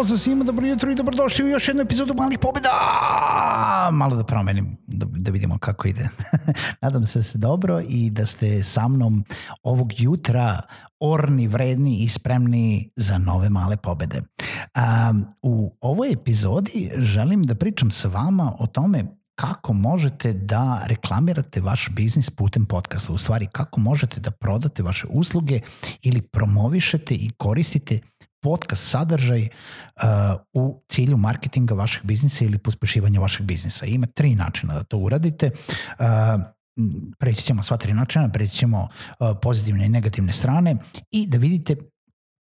Pozdrav svima, dobro jutro i dobrodošli u još jednu epizodu Malih pobjeda! Malo da promenim, da, da vidimo kako ide. Nadam se da ste dobro i da ste sa mnom ovog jutra orni, vredni i spremni za nove male pobede. Um, u ovoj epizodi želim da pričam sa vama o tome kako možete da reklamirate vaš biznis putem podcasta, u stvari kako možete da prodate vaše usluge ili promovišete i koristite podcast sadržaj uh, u cilju marketinga vašeg biznisa ili pospešivanja vašeg biznisa. Ima tri načina da to uradite. Uh, preći ćemo sva tri načina, preći ćemo uh, pozitivne i negativne strane i da vidite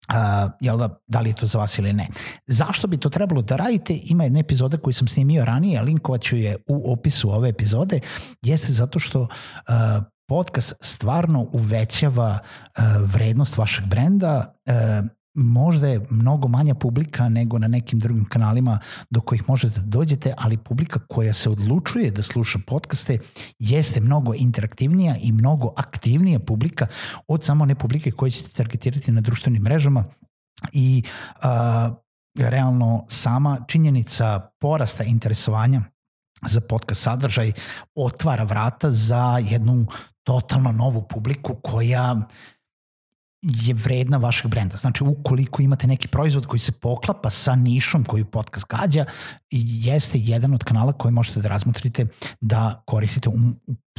Uh, jel da, da li je to za vas ili ne. Zašto bi to trebalo da radite? Ima jedna epizoda koju sam snimio ranije, linkovat ću je u opisu ove epizode, jeste zato što uh, podcast stvarno uvećava uh, vrednost vašeg brenda, uh, možda je mnogo manja publika nego na nekim drugim kanalima do kojih možete da dođete, ali publika koja se odlučuje da sluša podcaste jeste mnogo interaktivnija i mnogo aktivnija publika od samo one publike koje ćete targetirati na društvenim mrežama. I a, realno sama činjenica porasta interesovanja za podcast sadržaj otvara vrata za jednu totalno novu publiku koja je vredna vašeg brenda. Znači, ukoliko imate neki proizvod koji se poklapa sa nišom koju podcast gađa, jeste jedan od kanala koji možete da razmotrite da koristite u,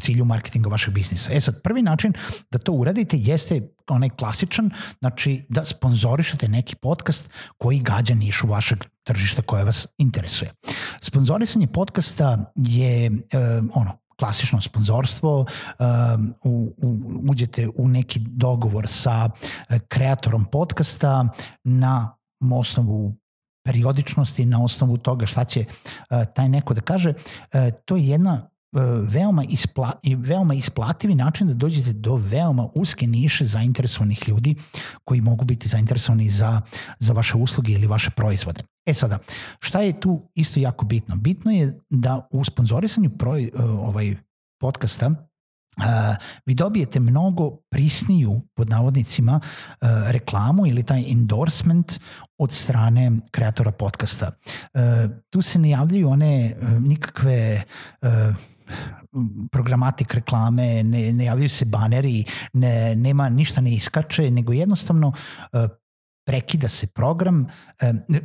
cilju marketinga vašeg biznisa. E sad, prvi način da to uradite jeste onaj klasičan, znači da sponzorišete neki podcast koji gađa nišu vašeg tržišta koje vas interesuje. Sponzorisanje podcasta je e, ono, klasično sponzorstvo, um, u, uđete u neki dogovor sa e, kreatorom podcasta na osnovu periodičnosti, na osnovu toga šta će uh, taj neko da kaže, uh, to je jedna veoma, ispla, veoma isplativi način da dođete do veoma uske niše zainteresovanih ljudi koji mogu biti zainteresovani za, za vaše usluge ili vaše proizvode. E sada, šta je tu isto jako bitno? Bitno je da u sponzorisanju proj, ovaj, podcasta Uh, vi dobijete mnogo prisniju, pod navodnicima, uh, reklamu ili taj endorsement od strane kreatora podcasta. Uh, tu se ne javljaju one uh, nikakve uh, programatik reklame, ne, ne javljaju se baneri, ne, nema ništa ne iskače, nego jednostavno uh, prekida se program,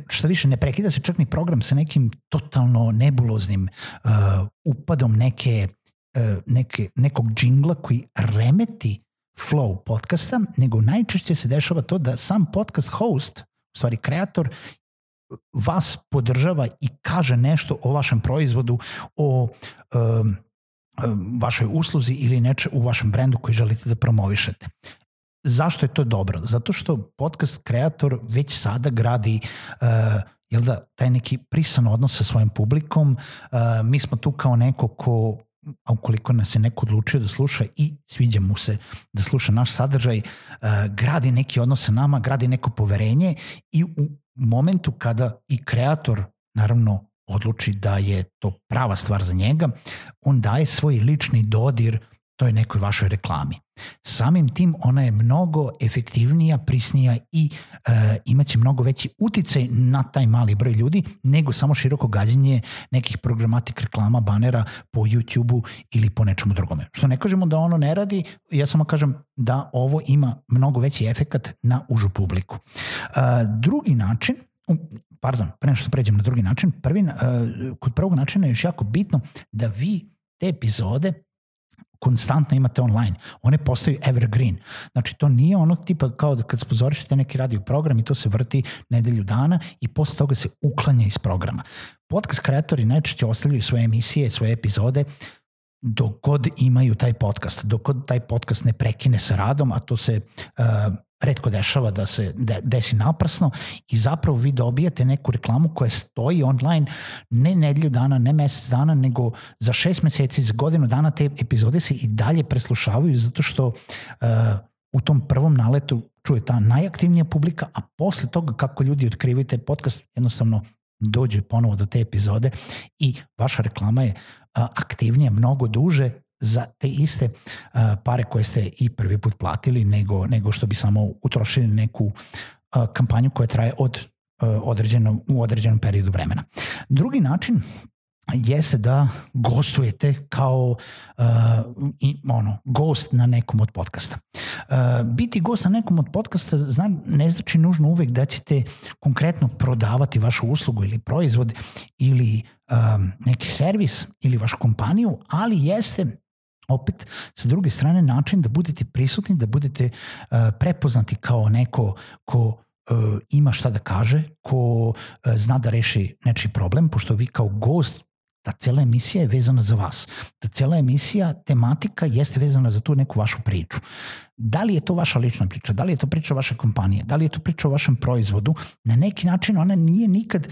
što više ne prekida se čak ni program sa nekim totalno nebuloznim uh, upadom neke neke, nekog džingla koji remeti flow podcasta, nego najčešće se dešava to da sam podcast host, u stvari kreator, vas podržava i kaže nešto o vašem proizvodu, o um, vašoj usluzi ili neče u vašem brendu koji želite da promovišete. Zašto je to dobro? Zato što podcast kreator već sada gradi uh, jel da, taj neki prisan odnos sa svojim publikom. Uh, mi smo tu kao neko ko a ukoliko nas je neko odlučio da sluša i sviđa mu se da sluša naš sadržaj, uh, gradi neki odnos sa nama, gradi neko poverenje i u momentu kada i kreator naravno odluči da je to prava stvar za njega, on daje svoj lični dodir toj nekoj vašoj reklami. Samim tim ona je mnogo efektivnija, prisnija i e, imaće mnogo veći uticaj na taj mali broj ljudi nego samo široko gađenje nekih programatik reklama, banera po YouTube-u ili po nečemu drugome. Što ne kažemo da ono ne radi, ja samo kažem da ovo ima mnogo veći efekat na užu publiku. E, drugi način, pardon, pre nešto pređem na drugi način, prvi, e, kod prvog načina je još jako bitno da vi te epizode konstantno imate online. One postaju evergreen. Znači, to nije ono tipa kao da kad spozorišete neki radio program i to se vrti nedelju dana i posle toga se uklanja iz programa. Podcast kreatori najčešće ostavljaju svoje emisije, svoje epizode dok god imaju taj podcast, dok god taj podcast ne prekine sa radom, a to se uh, redko dešava da se de, desi naprasno i zapravo vi dobijate neku reklamu koja stoji online ne nedelju dana, ne mesec dana, nego za šest meseci, za godinu dana te epizode se i dalje preslušavaju zato što uh, u tom prvom naletu čuje ta najaktivnija publika, a posle toga kako ljudi otkrivaju taj podcast, jednostavno dođu ponovo do te epizode i vaša reklama je aktivnija mnogo duže za te iste pare koje ste i prvi put platili nego, nego što bi samo utrošili neku kampanju koja traje od određeno, u određenom periodu vremena. Drugi način jeste da gostujete kao uh, i, ono, gost na nekom od podcasta. Uh, biti gost na nekom od podcasta zna, ne znači nužno uvek da ćete konkretno prodavati vašu uslugu ili proizvod ili um, neki servis ili vašu kompaniju, ali jeste opet sa druge strane način da budete prisutni, da budete uh, prepoznati kao neko ko uh, ima šta da kaže, ko uh, zna da reši nečiji problem, pošto vi kao gost ta cela emisija je vezana za vas. Ta cela emisija, tematika jeste vezana za tu neku vašu priču. Da li je to vaša lična priča, da li je to priča vaše kompanije, da li je to priča o vašem proizvodu, na neki način ona nije nikad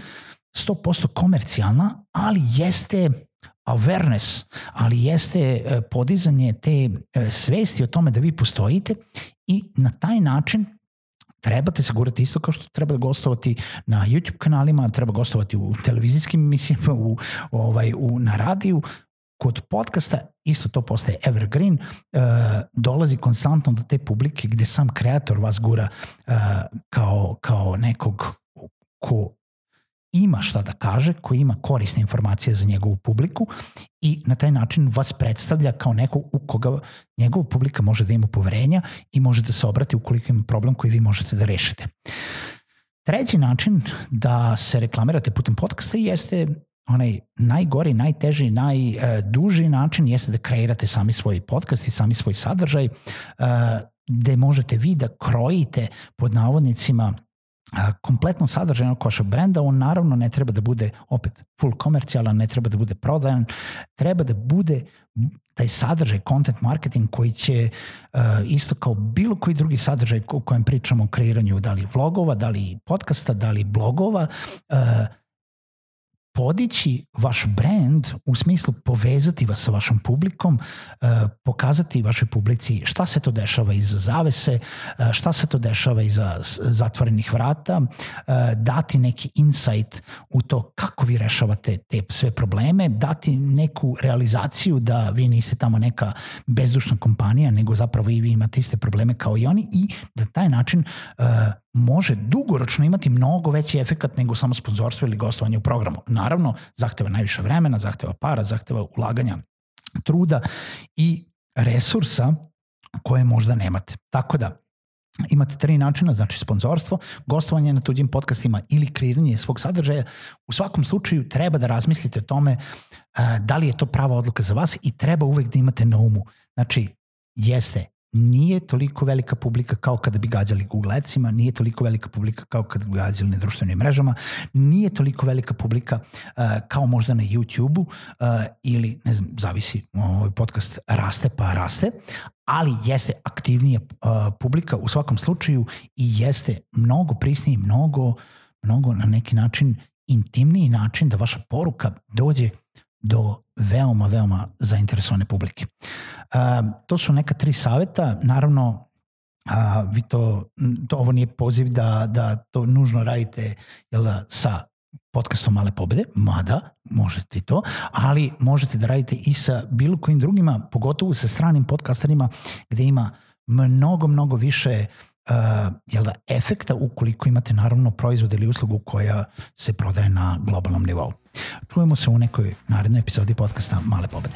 100% komercijalna, ali jeste awareness, ali jeste e, podizanje te e, svesti o tome da vi postojite i na taj način trebate se gurati isto kao što treba gostovati na YouTube kanalima, treba gostovati u televizijskim emisijama, u, ovaj, u, na radiju, kod podcasta isto to postaje evergreen, uh, dolazi konstantno do te publike gde sam kreator vas gura uh, kao, kao nekog ko ima šta da kaže, koji ima korisne informacije za njegovu publiku i na taj način vas predstavlja kao neko u koga njegova publika može da ima poverenja i može da se obrati ukoliko ima problem koji vi možete da rešite. Treći način da se reklamirate putem podcasta jeste onaj najgori, najteži, najduži način jeste da kreirate sami svoj podcast i sami svoj sadržaj, uh, gde možete vi da krojite pod navodnicima kompletno sadržaj oko vašeg brenda, on naravno ne treba da bude opet full komercijalan, ne treba da bude prodajan, treba da bude taj sadržaj, content marketing koji će uh, isto kao bilo koji drugi sadržaj o kojem pričamo o kreiranju da li vlogova, da li podcasta, da li blogova, uh, podići vaš brand u smislu povezati vas sa vašom publikom, e, pokazati vašoj publici šta se to dešava iza zavese, e, šta se to dešava iza zatvorenih vrata, e, dati neki insight u to kako vi rešavate te sve probleme, dati neku realizaciju da vi niste tamo neka bezdušna kompanija, nego zapravo i vi imate iste probleme kao i oni i da taj način može dugoročno imati mnogo veći efekat nego samo sponzorstvo ili gostovanje u programu. Naravno, zahteva najviše vremena, zahteva para, zahteva ulaganja truda i resursa koje možda nemate. Tako da, imate tri načina, znači sponzorstvo, gostovanje na tuđim podcastima ili kreiranje svog sadržaja. U svakom slučaju treba da razmislite o tome uh, da li je to prava odluka za vas i treba uvek da imate na umu. Znači, jeste nije toliko velika publika kao kada bi gađali Google Adsima, nije toliko velika publika kao kada bi gađali na društvenim mrežama, nije toliko velika publika uh, kao možda na YouTube-u uh, ili, ne znam, zavisi, ovaj podcast raste pa raste, ali jeste aktivnija uh, publika u svakom slučaju i jeste mnogo prisniji, mnogo, mnogo na neki način intimniji način da vaša poruka dođe do veoma, veoma zainteresovane publike. Uh, to su neka tri saveta, naravno a, vi to, to, ovo nije poziv da, da to nužno radite jel da, sa podcastom Male pobede, mada možete to, ali možete da radite i sa bilo kojim drugima, pogotovo sa stranim podcasterima gde ima mnogo, mnogo više uh, jel da, efekta ukoliko imate naravno proizvod ili uslugu koja se prodaje na globalnom nivou. Čujemo se u nekoj narednoj epizodi podcasta Male pobede.